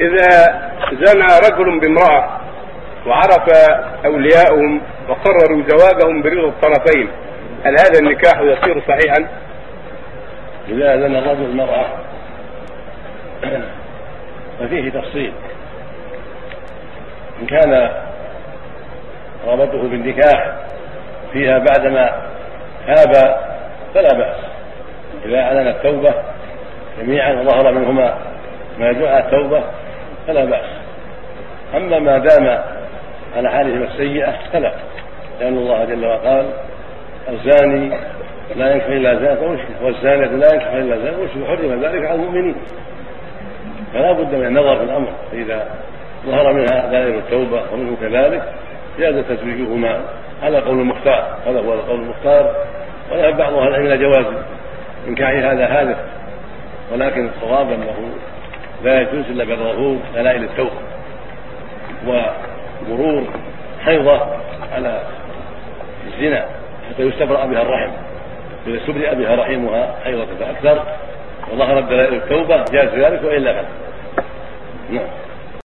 إذا زنى رجل بامرأة وعرف أولياؤهم وقرروا زواجهم برضا الطرفين هل هذا النكاح يصير صحيحا؟ إذا زنى الرجل المرأة ففيه تفصيل. إن كان ربطه بالنكاح فيها بعدما تاب فلا بأس. إذا أعلن التوبة جميعا وظهر منهما ما يدعو على التوبة فلا بأس. أما ما دام على حالهما السيئة فلا لأن الله جل وعلا قال الزاني لا ينكح إلا زانية ومشرك والزانية لا ينكح إلا زانية ومشرك حرم ذلك على المؤمنين. فلا بد من النظر في الأمر فإذا ظهر منها دليل التوبة ومنه كذلك جاز تزويجهما. على قول المختار هذا هو القول المختار. وذهب بعض أهل العلم جواز إنكاح هذا هذا ولكن الصواب أنه لا يجوز إلا ظهور دلائل التوبه ومرور حيضة على الزنا حتى يستبرأ بها الرحم. إذا استبرئ بها رحمها حيضة فأكثر وظهرت دلائل التوبة جاز ذلك وإلا فلا نعم.